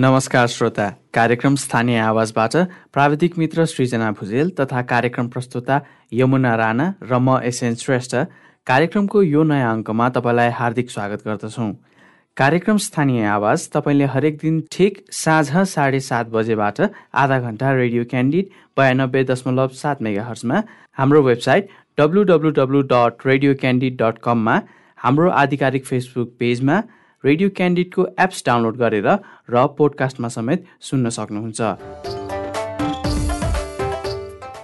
नमस्कार श्रोता कार्यक्रम स्थानीय आवाजबाट प्राविधिक मित्र सृजना भुजेल तथा कार्यक्रम प्रस्तुता यमुना राणा र म एसएन श्रेष्ठ कार्यक्रमको यो नयाँ अङ्कमा तपाईँलाई हार्दिक स्वागत गर्दछौँ। कार्यक्रम स्थानीय आवाज तपाईँले हरेक दिन ठिक साँझ साढे सात बजेबाट आधा घन्टा रेडियो क्यान्डिड बयानब्बे दशमलव सात मेगा हर्समा हाम्रो website W W W dot radio candid dot कममा हाम्रो आधिकारिक फेसबुक पेजमा रेडियो क्यान्डिडको एप्स डाउनलोड गरेर र पोडकास्टमा समेत सुन्न सक्नुहुन्छ।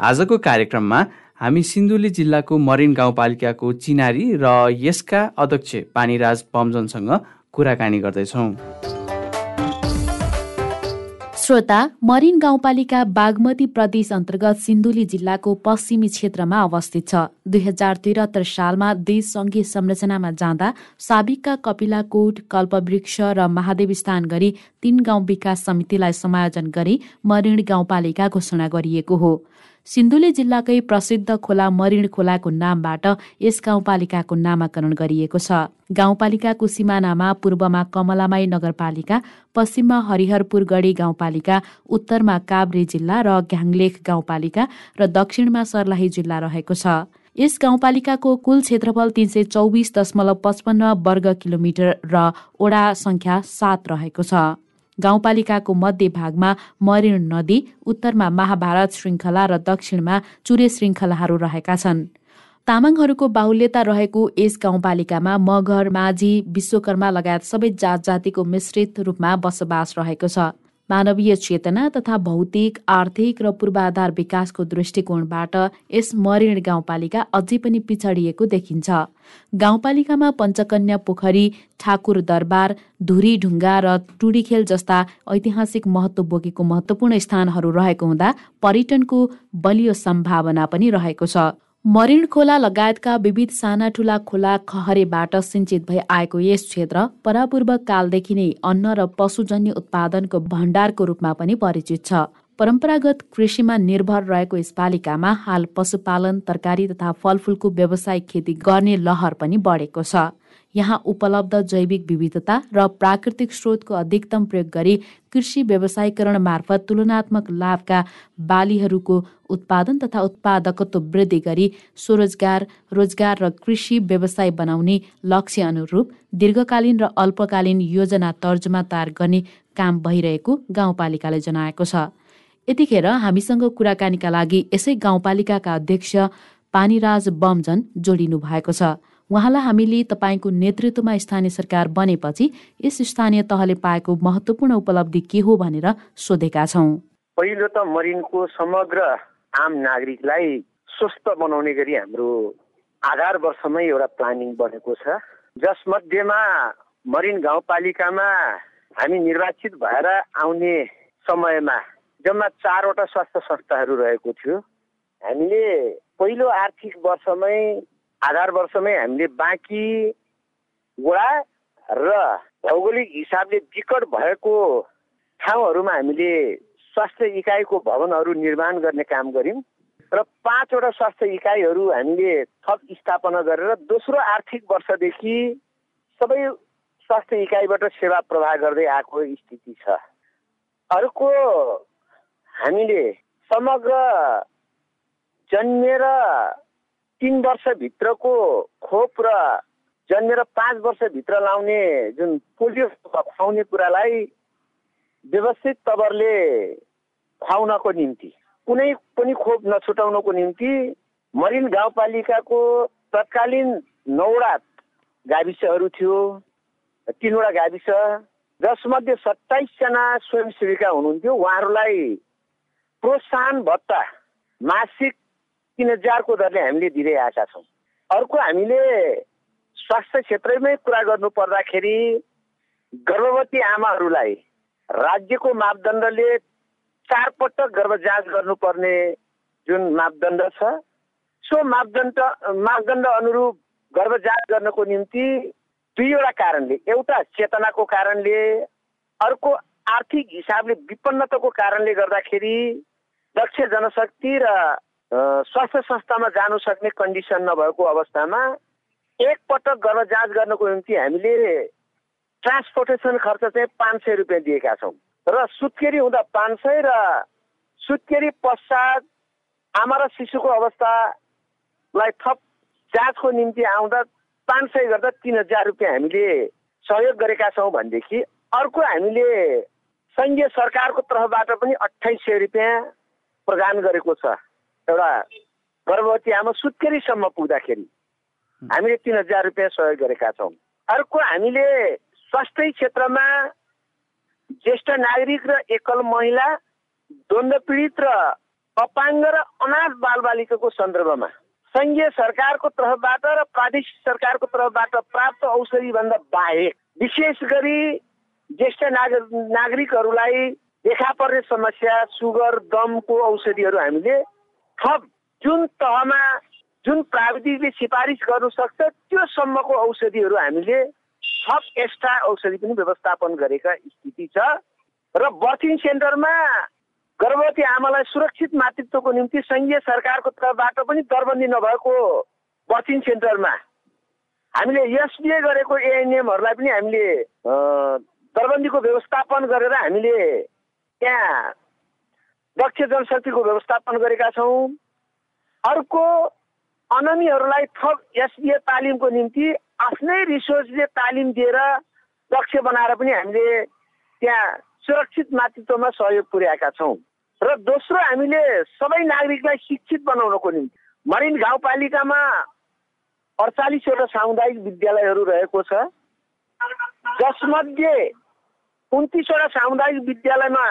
आजको कार्यक्रममा हामी सिन्धुली जिल्लाको मरिन गाउँपालिकाको चिनारी र यसका अध्यक्ष पानीराज पम्जनसँग कुराकानी गर्दैछौँ। श्रोता मरिन गाउँपालिका बागमती प्रदेश अन्तर्गत सिन्धुली जिल्लाको पश्चिमी क्षेत्रमा अवस्थित छ। दुई हजार त्रिहत्तर सालमा देश संघीय संरचनामा जाँदा साबिकका कपिलाकोट कल्पवृक्ष र महादेव स्थान गरी तीन गाउँ विकास समितिलाई समायोजन गरी मरिन गाउँपालिका घोषणा गरिएको हो। सिन्धुली जिल्लाकै प्रसिद्ध खोला मरिण खोलाको नामबाट यस गाउँपालिकाको नामाकरण गरिएको छ। गाउँपालिकाको सिमानामा पूर्वमा कमलामाई नगरपालिका पश्चिममा हरिहरपुर गढी गाउँपालिका उत्तरमा काभ्रे जिल्ला र घ्याङलेख गाउँपालिका र दक्षिणमा सर्लाही जिल्ला रहेको छ। यस गाउँपालिकाको कुल क्षेत्रफल तीन सय चौबिस दशमलव पचपन्न वर्ग किलोमिटर र ओडा संख्या सात रहेको छ। गाउँपालिकाको मध्य भागमा मरिण नदी उत्तरमा महाभारत श्रृङ्खला र दक्षिणमा चुरे श्रृङ्खलाहरू रहेका छन्। तामाङहरूको बाहुल्यता रहेको यस गाउँपालिकामा मगर माझी विश्वकर्मा लगायत सबै जात जातिको मिश्रित रूपमा बसोबास रहेको छ। मानवीय चेतना तथा भौतिक आर्थिक र पूर्वाधार विकासको दृष्टिकोणबाट यस मरिण गाउँपालिका अझै पनि पिछडिएको देखिन्छ। गाउँपालिकामा पञ्चकन्या पोखरी ठाकुर दरबार धुरी ढुङ्गा र टुडीखेल जस्ता ऐतिहासिक महत्व बोकेको महत्वपूर्ण स्थानहरू रहेको हुँदा पर्यटनको बलियो सम्भावना पनि रहेको छ। मरिण खोला लगायतका विविध साना ठुला खोला खहरेबाट सिंचित भई आएको यस क्षेत्र परापूर्व कालदेखि नै अन्न र पशुजन्य उत्पादनको भण्डारको रूपमा पनि परिचित छ। परम्परागत कृषिमा निर्भर रहेको यस पालिकामा हाल पशुपालन तरकारी तथा फलफूलको व्यावसायिक खेती गर्ने लहर पनि बढेको छ। यहाँ उपलब्ध जैविक विविधता र प्राकृतिक स्रोतको अधिकतम प्रयोग गरी कृषि व्यवसायीकरण मार्फत तुलनात्मक लाभका बालीहरूको उत्पादन तथा उत्पादकत्व वृद्धि गरी स्वरोजगार रोजगार र कृषि व्यवसाय बनाउने लक्ष्य अनुरूप दीर्घकालीन र अल्पकालीन योजना तर्जुमा तयार गर्ने काम भइरहेको गाउँपालिकाले जनाएको छ। यतिखेर हामीसँग कुराकानीका लागि यसै गाउँपालिकाका अध्यक्ष पानीराज बमजन जोडिनु भएको छ। उहाँलाई हामीले तपाईँको नेतृत्वमा स्थानीय सरकार बनेपछि यस स्थानीय तहले पाएको महत्वपूर्ण उपलब्धि के हो भनेर सोधेका छौँ। पहिलो त मरिनको समग्र आम नागरिकलाई स्वस्थ बनाउने गरी हाम्रो आधार वर्षमै एउटा प्लानिङ बनेको छ। जसमध्येमा मरिन गाउँपालिकामा हामी निर्वाचित भएर आउने समयमा जम्मा चारवटा स्वास्थ्य संस्थाहरू रहेको थियो। हामीले पहिलो आर्थिक वर्षमै आधार वर्षमै हामीले बाँकी वडा र भौगोलिक हिसाबले विकट भएको ठाउँहरूमा हामीले स्वास्थ्य इकाइको भवनहरू निर्माण गर्ने काम गऱ्यौँ र पाँचवटा स्वास्थ्य इकाइहरू हामीले थप स्थापना गरेर दोस्रो आर्थिक वर्षदेखि सबै स्वास्थ्य इकाइबाट सेवा प्रवाह गर्दै आएको स्थिति छ। अर्को हामीले समग्र जन्मेर तिन वर्षभित्रको खोप र जन्मेर पाँच वर्षभित्र लाउने जुन पोलियो खुवाउने कुरालाई व्यवस्थित तवरले खुवाउनको निम्ति कुनै पनि खोप नछुटाउनको निम्ति मरिन गाउँपालिकाको तत्कालीन नौवटा गाविसहरू थियो तिनवटा गाविस जसमध्ये सत्ताइसजना स्वयंसेविका हुनुहुन्थ्यो। उहाँहरूलाई प्रोत्साहन भत्ता मासिक तिन हजारको दरले हामीले दिँदै आएका छौँ? अर्को हामीले स्वास्थ्य क्षेत्रमै कुरा गर्नु पर्दाखेरि गर्भवती आमाहरूलाई राज्यको मापदण्डले चारपटक गर्भ जाँच गर्नुपर्ने जुन मापदण्ड छ सो मापदण्ड मापदण्ड अनुरूप गर्भ जाँच गर्नको निम्ति दुईवटा कारणले एउटा चेतनाको कारणले अर्को आर्थिक हिसाबले विपन्नताको कारणले गर्दाखेरि दक्ष जनशक्ति र स्वास्थ्य संस्थामा जानु सक्ने कन्डिसन नभएको अवस्थामा एकपटक गर्भ जाँच गर्नको निम्ति हामीले ट्रान्सपोर्टेसन खर्च चाहिँ पाँच सय रुपियाँ दिएका छौँ। र सुत्केरी हुँदा पाँच सय र सुत्केरी पश्चात आमा र शिशुको अवस्थालाई थप जाँचको निम्ति आउँदा पाँच सय गर्दा तिन हजार रुपियाँ हामीले सहयोग गरेका छौँ भनेदेखि अर्को हामीले सङ्घीय सरकारको तर्फबाट पनि अठाइस सय रुपियाँ प्रदान गरेको छ। एउटा गर्भवती आमा सुत्केरीसम्म पुग्दाखेरि हामीले तिन हजार रुपियाँ सहयोग गरेका छौँ। अर्को हामीले स्वास्थ्य क्षेत्रमा ज्येष्ठ नागरिक र एकल महिला द्वन्द पीडित र अपाङ्ग र अनाथ बालबालिकाको सन्दर्भमा सङ्घीय सरकारको तर्फबाट र प्रादेशिक सरकारको तर्फबाट प्राप्त औषधिभन्दा बाहेक विशेष गरी ज्येष्ठ नागरिकहरूलाई देखा पर्ने समस्या सुगर दमको औषधिहरू हामीले थप जुन तहमा जुन प्राविधिकले सिफारिस गर्नु सक्छ त्योसम्मको औषधिहरू हामीले थप एक्स्ट्रा औषधि पनि व्यवस्थापन गरेका स्थिति छ। र बर्थिङ सेन्टरमा गर्भवती आमालाई सुरक्षित मातृत्वको निम्ति सङ्घीय सरकारको तर्फबाट पनि दरबन्दी नभएको बर्थिङ सेन्टरमा हामीले एसबिए गरेको एएनएमहरूलाई पनि हामीले दरबन्दीको व्यवस्थापन गरेर हामीले त्यहाँ दक्ष जनशक्तिको व्यवस्थापन गरेका छौँ। अर्को अनमीहरूलाई थप एसबिए तालिमको निम्ति आफ्नै रिसोर्सले तालिम दिएर दक्ष बनाएर पनि हामीले त्यहाँ सुरक्षित मातृत्वमा सहयोग पुर्याएका छौँ। र दोस्रो हामीले सबै नागरिकलाई शिक्षित बनाउनको निम्ति मरिन गाउँपालिकामा अडचालिसवटा सामुदायिक विद्यालयहरू रहेको छ। जसमध्ये उन्तिसवटा सामुदायिक विद्यालयमा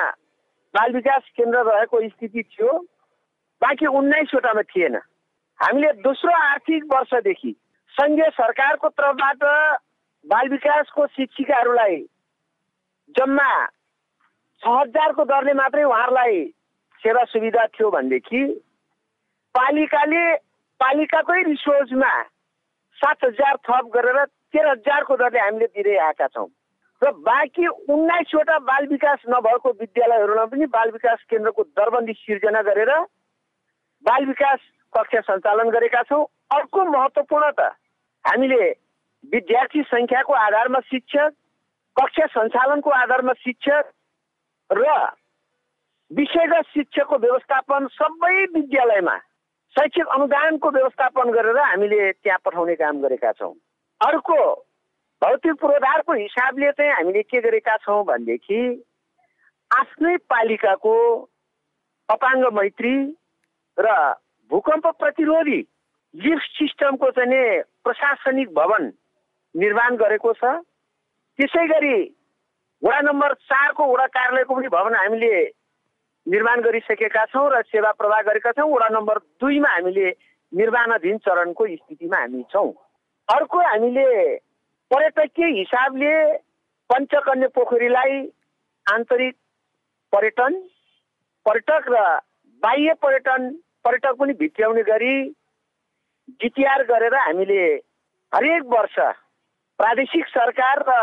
बाल विकास केन्द्र रहेको स्थिति थियो। बाँकी उन्नाइसवटामा थिएन। हामीले दोस्रो आर्थिक वर्षदेखि सङ्घीय सरकारको तर्फबाट बाल विकासको शिक्षिकाहरूलाई जम्मा छ हजारको दरले मात्रै उहाँहरूलाई सेवा सुविधा थियो भनेदेखि पालिकाले पालिकाकै रिसोर्समा सात हजार थप गरेर तेह्र हजारको दरले हामीले दिँदै आएका छौँ। र बाँकी उन्नाइसवटा बाल विकास नभएको विद्यालयहरूमा पनि बाल विकास केन्द्रको दरबन्दी सिर्जना गरेर बाल विकास कक्षा सञ्चालन गरेका छौँ। अर्को महत्त्वपूर्ण त हामीले विद्यार्थी सङ्ख्याको आधारमा शिक्षक कक्षा सञ्चालनको आधारमा शिक्षक र विषयगत शिक्षकको व्यवस्थापन सबै विद्यालयमा शैक्षिक अनुदानको व्यवस्थापन गरेर हामीले त्यहाँ पठाउने काम गरेका छौँ। अर्को भौतिक पूर्वाधारको हिसाबले चाहिँ हामीले के गरेका छौँ भनेदेखि आफ्नै पालिकाको अपाङ्ग मैत्री र भूकम्प प्रतिरोधी लिफ्ट सिस्टमको चाहिँ प्रशासनिक भवन निर्माण गरेको छ। त्यसै गरी वडा नम्बर चारको वडा कार्यालयको पनि भवन हामीले निर्माण गरिसकेका छौँ र सेवा प्रवाह गरेका छौँ। वडा नम्बर दुईमा हामीले निर्माणाधीन चरणको स्थितिमा हामी छौँ। अर्को हामीले पर्यटकीय हिसाबले पञ्चकन्या पोखरीलाई आन्तरिक पर्यटन पर्यटक र बाह्य पर्यटन पर्यटक पनि भित्र्याउने गरी जिटिआर गरेर हामीले हरेक वर्ष प्रादेशिक सरकार र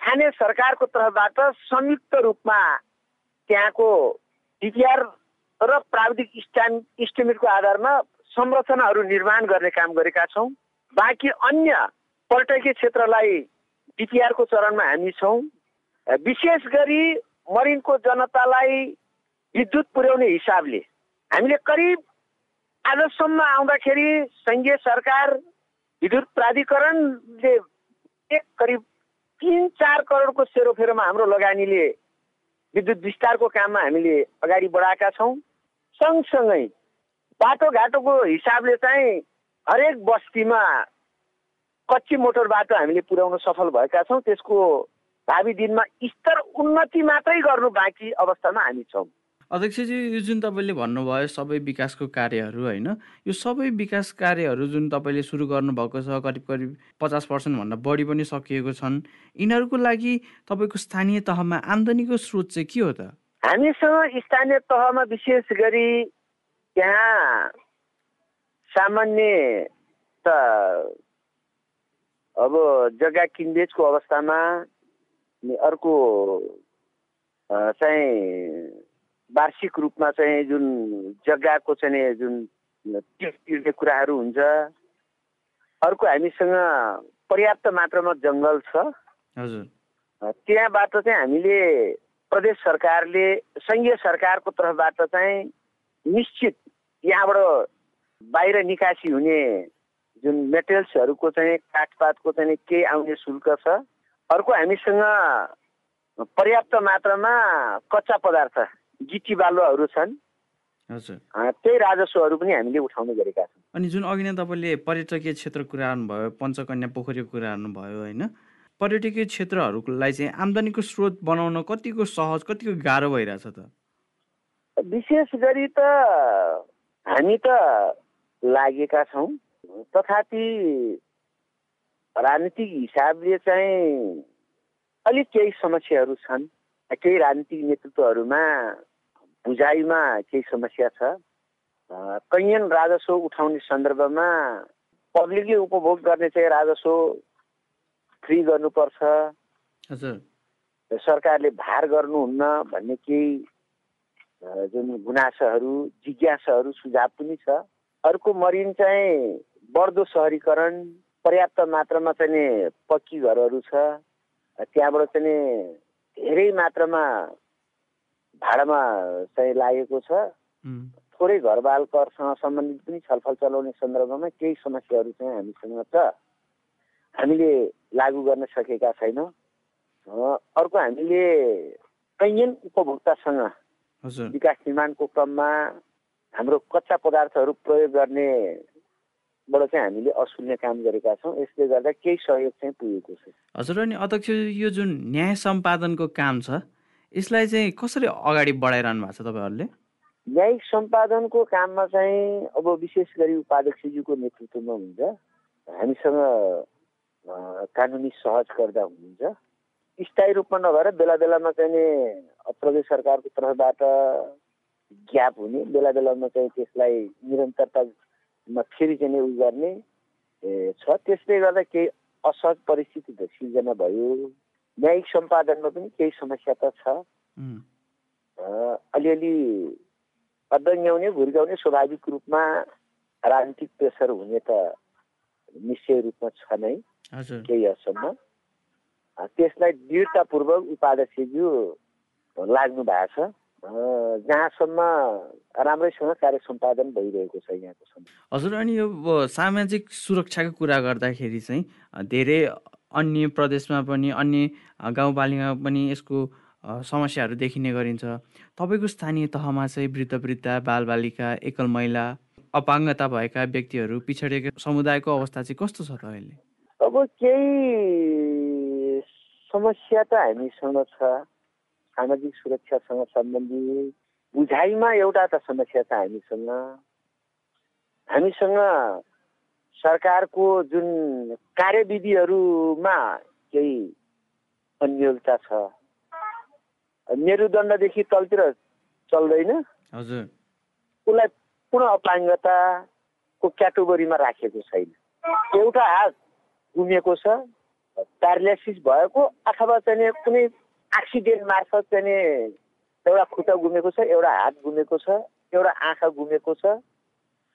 स्थानीय सरकारको तर्फबाट संयुक्त रूपमा त्यहाँको डिपिआर र प्राविधिक स्ट्यान्ड इस्टिमेटको आधारमा संरचनाहरू निर्माण गर्ने काम गरेका छौँ। बाँकी अन्य पर्यटकीय क्षेत्रलाई डिपिआरको चरणमा हामी छौँ। विशेष गरी मरिनको जनतालाई विद्युत पुर्याउने हिसाबले। हामीले करिब आजसम्म आउँदाखेरि सङ्घीय सरकार विद्युत प्राधिकरणले एक करिब तिन चार करोडको सेरोफेरोमा हाम्रो लगानीले विद्युत विस्तारको काममा हामीले अगाडि बढाएका छौँ। सँगसँगै बाटोघाटोको हिसाबले चाहिँ हरेक बस्तीमा कच्ची मोटर बाटो हामीले पुर्याउन सफल भएका छौँ त्यसको भावी दिनमा स्तर उन्नति मात्रै गर्नु बाँकी अवस्थामा हामी छौँ। अध्यक्षजी यो जुन तपाईँले भन्नुभयो सबै विकासको कार्यहरू होइन यो सबै विकास कार्यहरू जुन तपाईँले सुरु गर्नुभएको छ करिब करिब पचास पर्सेन्टभन्दा बढी पनि सकिएको छन् यिनीहरूको लागि तपाईँको स्थानीय तहमा आम्दानीको स्रोत चाहिँ के हो त? हामीसँग स्थानीय तहमा विशेष गरी त्यहाँ सामान्य त अब जग्गा किनबेचको अवस्थामा अर्को चाहिँ वार्षिक रूपमा चाहिँ जुन जग्गाको चाहिँ जुन तिर्ने कुराहरू हुन्छ अर्को हामीसँग पर्याप्त मात्रामा जङ्गल छ। हजुर। त्यहाँबाट चाहिँ हामीले प्रदेश सरकारले सङ्घीय सरकारको तर्फबाट चाहिँ निश्चित यहाँबाट बाहिर निकासी हुने जुन मेटेरियल्सहरूको चाहिँ काठपातको चाहिँ केही आउने शुल्क छ अर्को हामीसँग पर्याप्त मात्रामा कच्चा पदार्थ गिटी बालुवाहरू छन्। हजुर। त्यही राजस्वहरू पनि हामीले उठाउने गरेका छौँ। अनि जुन अघि नै तपाईँले पर्यटकीय क्षेत्र कुरा गर्नुभयो पञ्चकन्या पोखरीको कुरा गर्नुभयो होइन? पर्यटकीय क्षेत्रहरूलाई चाहिँ आम्दानीको स्रोत बनाउन कतिको सहज कतिको गाह्रो भइरहेछ त? विशेष गरी त हामी त लागेका छौँ। तथापि राजनीतिक हिसाबले चाहिँ अलिक केही समस्याहरू छन्। केही राजनीतिक नेतृत्वहरूमा बुझाइमा केही समस्या छ। कैयन राजस्व उठाउने सन्दर्भमा पब्लिकले उपभोग गर्ने चाहिँ राजस्व फ्री गर्नुपर्छ। सरकारले भार गर्नुहुन्न भन्ने केही जुन गुनासाहरू जिज्ञासाहरू सुझाव पनि छ। अर्को मरिन चाहिँ बढ्दो सहरीकरण पर्याप्त मात्रामा चाहिँ पक्की घरहरू छ। त्यहाँबाट चाहिँ धेरै मात्रामा भाडामा चाहिँ लागेको छ। थोरै घरबाल करसँग सम्बन्धित पनि छलफल चलाउने सन्दर्भमा केही समस्याहरू चाहिँ हामीसँग छ हामीले लागू गर्न सकेका छैनौँ। अर्को हामीले कैयन उपभोक्तासँग विकास निर्माणको क्रममा हाम्रो कच्चा पदार्थहरू प्रयोग गर्नेबाट चाहिँ हामीले असुल्ने काम गरेका छौँ। यसले गर्दा केही सहयोग चाहिँ पुगेको छ। हजुर अनि अध्यक्ष यो जुन न्याय सम्पादनको काम छ यसलाई चाहिँ कसरी अगाडि बढाइरहनु भएको छ तपाईँहरूले? न्यायिक सम्पादनको काममा चाहिँ अब विशेष गरी उपाध्यक्षज्यूको नेतृत्वमा हुन्छ। हामीसँग कानुनी सहजकर्ता हुनुहुन्छ। स्थायी रूपमा नभएर बेला बेलामा चाहिँ प्रदेश सरकारको तर्फबाट ग्याप हुने बेला बेलामा चाहिँ त्यसलाई निरन्तरतामा फेरि चाहिँ उयो गर्ने छ त्यसले गर्दा केही असहज परिस्थिति सिर्जना भयो। न्यायिक सम्पादनमा पनि केही समस्या त छ। अलिअलि अदङ्ग्याउने घुर्गाउने स्वाभाविक रूपमा राजनीतिक प्रेसर हुने त निश्चय रूपमा छ नै। केही हदसम्म। त्यसलाई दृढतापूर्वक उपाध्यक्षज्यू लाग्नु भएको छ। जहाँसम्म राम्रैसँग कार्य सम्पादन भइरहेको छ यहाँको हजुर अनि यो सामाजिक सुरक्षाको कुरा गर्दाखेरि चाहिँ धेरै अन्य प्रदेशमा पनि अन्य गाउँपालिकामा पनि यसको समस्याहरू देखिने गरिन्छ। तपाईँको स्थानीय तहमा चाहिँ वृद्ध वृद्ध बालबालिका एकल महिला अपाङ्गता भएका व्यक्तिहरू पिछडिएका समुदायको अवस्था चाहिँ कस्तो छ त अहिले? अब केही समस्या त हामीसँग छ। सामाजिक सुरक्षासँग सम्बन्धित बुझाइमा एउटा त समस्या छ हामीसँग। हामीसँग सरकारको जुन कार्यविधिहरूमा केही अन्यलता छ। मेरुदण्डदेखि तलतिर चल्दैन। हजुर। उसलाई पूर्ण अपाङ्गताको क्याटेगोरीमा राखेको छैन। एउटा हात गुमेको छ प्यारालाइसिस भएको अथवा चाहिँ कुनै एक्सिडेन्ट मार्फत चाहिँ एउटा खुट्टा गुमेको छ एउटा हात गुमेको छ एउटा आँखा गुमेको छ।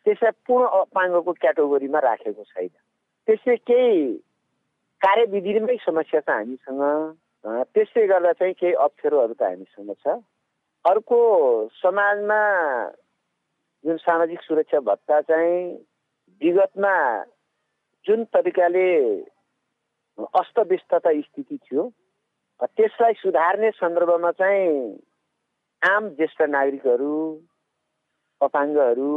त्यसलाई पूर्ण अपाङ्गको क्याटेगोरीमा राखेको छैन। त्यसले केही कार्यविधिमै समस्या छ हामीसँग। त्यसले गर्दा चाहिँ केही अप्ठ्यारोहरू त हामीसँग छ। अर्को समाजमा जुन सामाजिक सुरक्षा भत्ता चाहिँ विगतमा जुन तरिकाले अस्तव्यस्तता स्थिति थियो त्यसलाई सुधार्ने सन्दर्भमा चाहिँ आम ज्येष्ठ नागरिकहरू अपाङ्गहरू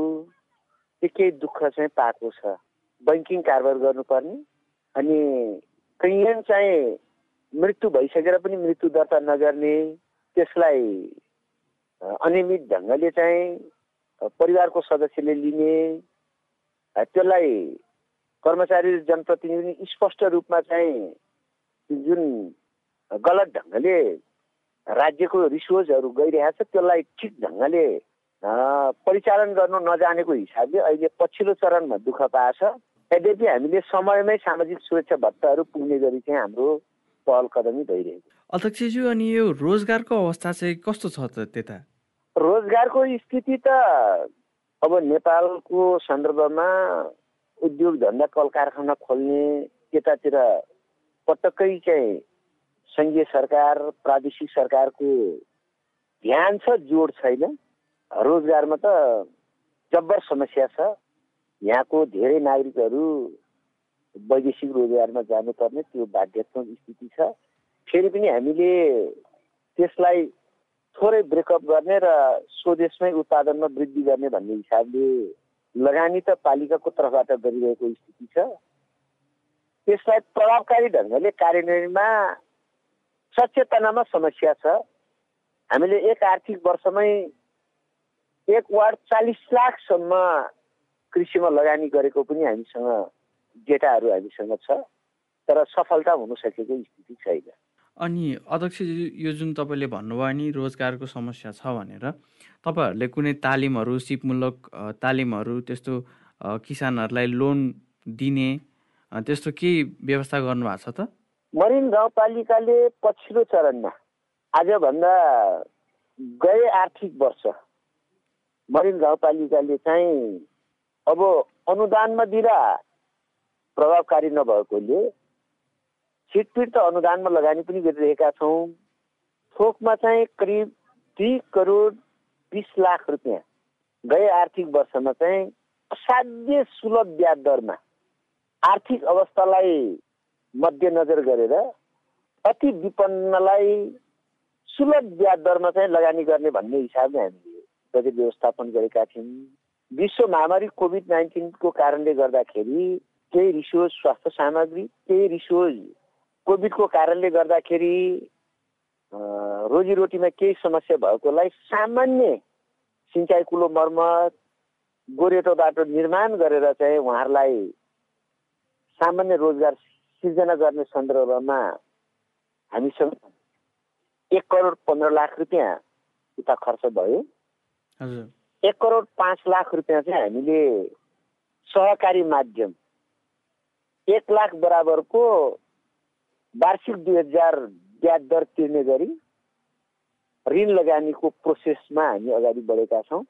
त्यो केही दुःख चाहिँ पाएको छ बैङ्किङ कारोबार गर्नुपर्ने अनि कैयन चाहिँ मृत्यु भइसकेर पनि मृत्यु दर्ता नगर्ने त्यसलाई अनियमित ढङ्गले चाहिँ परिवारको सदस्यले लिने त्यसलाई कर्मचारी जनप्रतिनिधि स्पष्ट रूपमा चाहिँ जुन गलत ढङ्गले राज्यको रिसोर्सहरू गइरहेको छ त्यसलाई ठिक ढङ्गले परिचालन गर्नु नजानेको हिसाबले अहिले पछिल्लो चरणमा दुःख पाएछ। यद्यपि हामीले समयमै सामाजिक सुरक्षा भत्ताहरू पुग्ने गरी चाहिँ हाम्रो पहल कदमी भइरहेको अध्यक्षज्यू अनि यो रोजगारको अवस्था चाहिँ कस्तो छ त त्यता? रोजगारको स्थिति त अब नेपालको सन्दर्भमा उद्योग धन्दा कल कारखाना खोल्ने त्यतातिर पटक्कै चाहिँ सङ्घीय सरकार प्रादेशिक सरकारको ध्यान छ जोड छैन। रोजगारमा त जब्बर समस्या छ। यहाँको धेरै नागरिकहरू वैदेशिक रोजगारमा जानुपर्ने त्यो बाध्यात्मक स्थिति छ। फेरि पनि हामीले त्यसलाई थोरै ब्रेकअप गर्ने र स्वदेशमै उत्पादनमा वृद्धि गर्ने भन्ने हिसाबले लगानी त पालिकाको तर्फबाट गरिरहेको स्थिति छ। त्यसलाई प्रभावकारी ढङ्गले कार्यान्वयनमा सचेतनामा समस्या छ। हामीले एक आर्थिक वर्षमै एक वार्ड चालिस लाखसम्म कृषिमा लगानी गरेको पनि हामीसँग डेटाहरू हामीसँग छ तर सफलता हुन सकेको स्थिति छैन। अनि अध्यक्ष यो जुन तपाईँले भन्नुभयो नि रोजगारको समस्या छ भनेर तपाईँहरूले कुनै तालिमहरू सिपमूलक तालिमहरू त्यस्तो किसानहरूलाई लोन दिने त्यस्तो केही व्यवस्था गर्नुभएको छ त? मरिन गाउँपालिकाले पछिल्लो चरणमा आजभन्दा गए आर्थिक वर्ष। मरिन गाउँपालिकाले चाहिँ अब अनुदानमा दिँदा प्रभावकारी नभएकोले सिटपिट त अनुदानमा लगानी पनि गरिरहेका छौँ। थोकमा चाहिँ करिब दुई करोड बिस लाख रुपियाँ गए आर्थिक वर्षमा चाहिँ असाध्य सुलभ ब्याज दरमा आर्थिक अवस्थालाई मध्यनजर गरेर अति विपन्नलाई सुलभ ब्याज दरमा चाहिँ लगानी गर्ने भन्ने हिसाबले हामीले बजेट व्यवस्थापन गरेका थियौँ। विश्व महामारी कोभिड नाइन्टिनको कारणले गर्दाखेरि केही रिसोर्स स्वास्थ्य सामग्री केही रिसोर्स कोभिडको कारणले गर्दाखेरि रोजीरोटीमा केही समस्या भएकोलाई सामान्य सिँचाइ कुलो मर्मत गोरेटो बाटो निर्माण गरेर चाहिँ उहाँहरूलाई सामान्य रोजगार सिर्जना गर्ने सन्दर्भमा हामीसँग एक करोड पन्ध्र लाख रुपियाँ उता खर्च भयो। एक करोड पाँच लाख रुपियाँ चाहिँ हामीले सहकारी माध्यम एक लाख बराबरको वार्षिक दुई हजार ब्याज दर तिर्ने गरी ऋण लगानीको प्रोसेसमा हामी अगाडि बढेका छौँ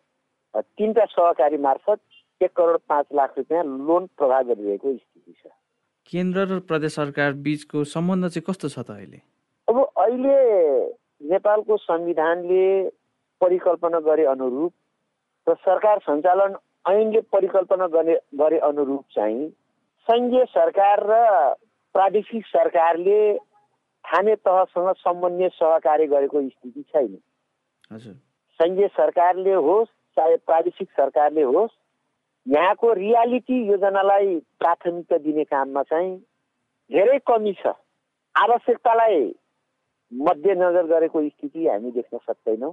तिनवटा सहकारी मार्फत एक करोड पाँच लाख रुपियाँ लोन प्रवाह गरिरहेको स्थिति छ। केन्द्र र प्रदेश सरकार बिचको सम्बन्ध चाहिँ कस्तो छ त अहिले? अब अहिले नेपालको संविधानले परिकल्पना गरे अनुरूप र सरकार सञ्चालन ऐनले परिकल्पना गर्ने गरे अनुरूप चाहिँ सङ्घीय सरकार र प्रादेशिक सरकारले थाने तहसँग सम्बन्धीय सहकार्य गरेको स्थिति छैन। सङ्घीय सरकारले होस् चाहे प्रादेशिक सरकारले होस् यहाँको रियालिटी योजनालाई प्राथमिकता दिने काममा चाहिँ धेरै कमी छ। आवश्यकतालाई मध्यनजर गरेको स्थिति हामी देख्न सक्दैनौँ।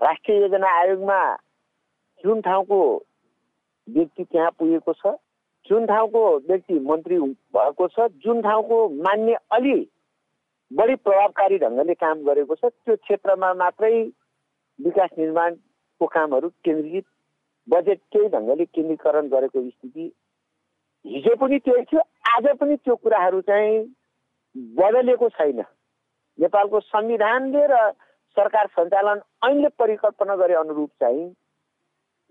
राष्ट्रिय योजना आयोगमा जुन ठाउँको व्यक्ति त्यहाँ पुगेको छ जुन ठाउँको व्यक्ति मन्त्री भएको छ जुन ठाउँको मान्य अलि बढी प्रभावकारी ढङ्गले काम गरेको छ त्यो क्षेत्रमा मात्रै विकास निर्माणको कामहरू केन्द्रित बजेट केही ढङ्गले केन्द्रीकरण गरेको स्थिति हिजो पनि त्यही थियो आज पनि त्यो कुराहरू चाहिँ बदलेको छैन। नेपालको संविधानले र सरकार सञ्चालन ऐनले परिकल्पना गरे अनुरूप चाहिँ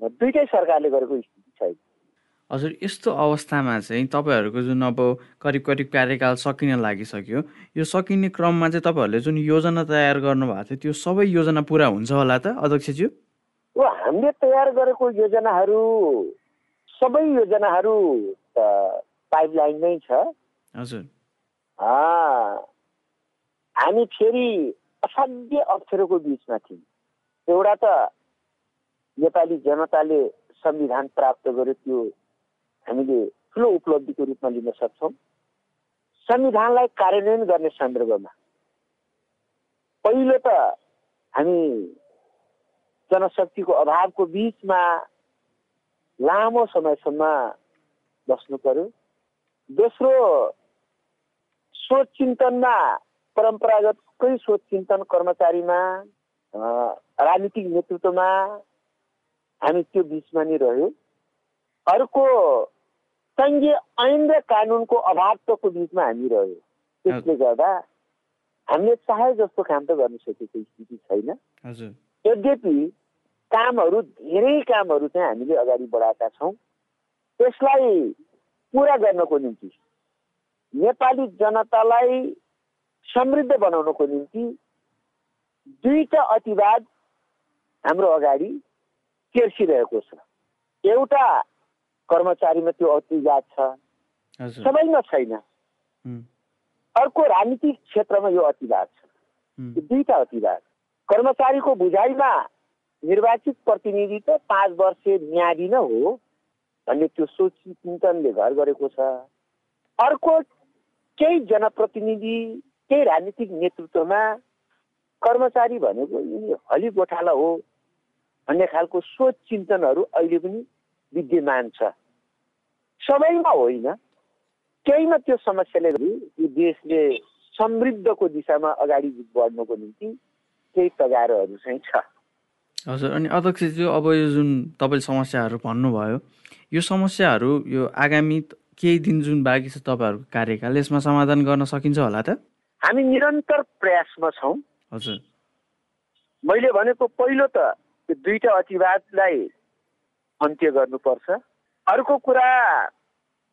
दुइटै सरकारले गरेको स्थिति छैन। हजुर यस्तो अवस्थामा चाहिँ तपाईँहरूको जुन अब करिब करिब कार्यकाल सकिन लागिसक्यो यो सकिने क्रममा चाहिँ तपाईँहरूले जुन योजना तयार गर्नुभएको थियो त्यो सबै योजना पुरा हुन्छ होला त अध्यक्षज्यू? हामीले तयार गरेको योजनाहरू सबै योजनाहरू पाइपलाइनमै छ। हजुर। हामी फेरि असाध्य अप्ठ्यारोको बिचमा थियौँ। एउटा त नेपाली जनताले संविधान प्राप्त गर्यो त्यो हामीले ठुलो उपलब्धिको रूपमा लिन सक्छौँ। संविधानलाई कार्यान्वयन गर्ने सन्दर्भमा पहिलो त हामी जनशक्तिको अभावको बिचमा लामो समयसम्म बस्नु पर्यो। दोस्रो सोच चिन्तनमा परम्परागतकै सोच चिन्तन कर्मचारीमा राजनीतिक नेतृत्वमा हामी त्यो बिचमा नै रह्यो। अर्को सङ्घीय ऐन र कानुनको अभावको बिचमा हामी रह्यो। त्यसले गर्दा हामीले चाहे जस्तो काम त गर्न सकेको स्थिति छैन। यद्यपि कामहरू धेरै कामहरू चाहिँ हामीले अगाडि बढाएका छौँ। यसलाई पुरा गर्नको निम्ति नेपाली जनतालाई समृद्ध बनाउनको निम्ति दुईटा अतिवाद हाम्रो अगाडि तेर्सिरहेको छ। एउटा कर्मचारीमा त्यो अतिवाद छ। सबैमा छैन। अर्को राजनीतिक क्षेत्रमा यो अतिवाद छ। दुईटा अतिवाद। कर्मचारीको बुझाइमा निर्वाचित प्रतिनिधि त पाँच वर्ष म्यादी नै हो भन्ने त्यो सोच चिन्तनले घर गरेको छ। अर्को केही जनप्रतिनिधि केही राजनीतिक नेतृत्वमा कर्मचारी भनेको यिनी हली गोठाला हो भन्ने खालको सोच चिन्तनहरू अहिले पनि विद्यमान छ। सबैमा होइन। केहीमा त्यो समस्याले यो देशले समृद्धको दिशामा अगाडि बढ्नको निम्ति केही तगारोहरू चाहिँ छ। हजुर अनि अध्यक्षज्यू अब यो जुन तपाईँले समस्याहरू भन्नुभयो यो समस्याहरू यो आगामी केही दिन जुन बाँकी छ तपाईँहरूको कार्यकाल यसमा समाधान गर्न सकिन्छ होला त? हामी निरन्तर प्रयासमा छौँ। हजुर। मैले भनेको पहिलो त त्यो दुईटा अतिवादलाई अन्त्य गर्नुपर्छ। अर्को कुरा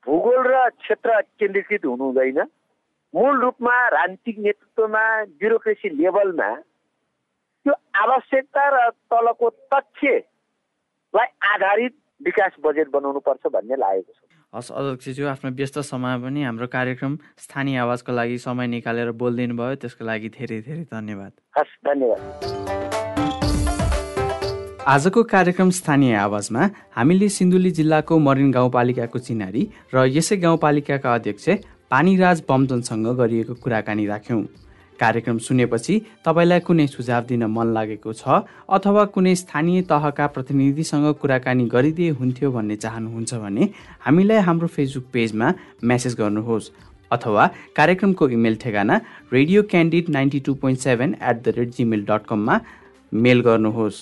भूगोल र क्षेत्र केन्द्रीकृत हुनु हुँदैन मूल रूपमा राजनीतिक नेतृत्वमा ब्युरोक्रेसी लेभलमा त्यो आवश्यकता र तलको तथ्यलाई आधारित विकास बजेट बनाउनु पर्छ भन्ने लागेको छ। हस् अध्यक्षज्यू आफ्नो व्यस्त समय पनि हाम्रो कार्यक्रम स्थानीय आवाजको लागि समय निकालेर बोलिदिनु भयो। त्यसको लागि धेरै धेरै धन्यवाद। हस् धन्यवाद। आजको कार्यक्रम स्थानीय आवाजमा हामीले सिन्धुली जिल्लाको मरिन गाउँपालिकाको चिनारी र यसै गाउँपालिकाका अध्यक्ष पानीराज बमजनसँग गरिएको कुराकानी राख्यौँ। कार्यक्रम सुनेपछि तपाईँलाई कुनै सुझाव दिन मन लागेको छ अथवा कुनै स्थानीय तहका प्रतिनिधिसँग कुराकानी गरिदिए हुन्थ्यो भन्ने चाहनुहुन्छ भने हामीलाई हाम्रो फेसबुक पेजमा मेसेज गर्नुहोस् अथवा कार्यक्रमको इमेल ठेगाना radio candid ninety two point seven at the rate Gmail dot कममा मेल गर्नुहोस्।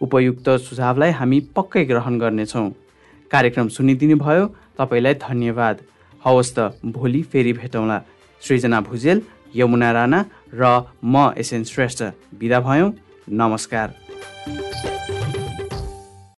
उपयुक्त सुझावलाई हामी पक्कै ग्रहण गर्नेछौँ। कार्यक्रम सुनिदिनु भयो। तपाईँलाई धन्यवाद। हवस् त भोलि फेरि भेटौँला। सृजना भुजेल यमुना राणा र म एसएन श्रेष्ठ बिदा भयौँ। नमस्कार।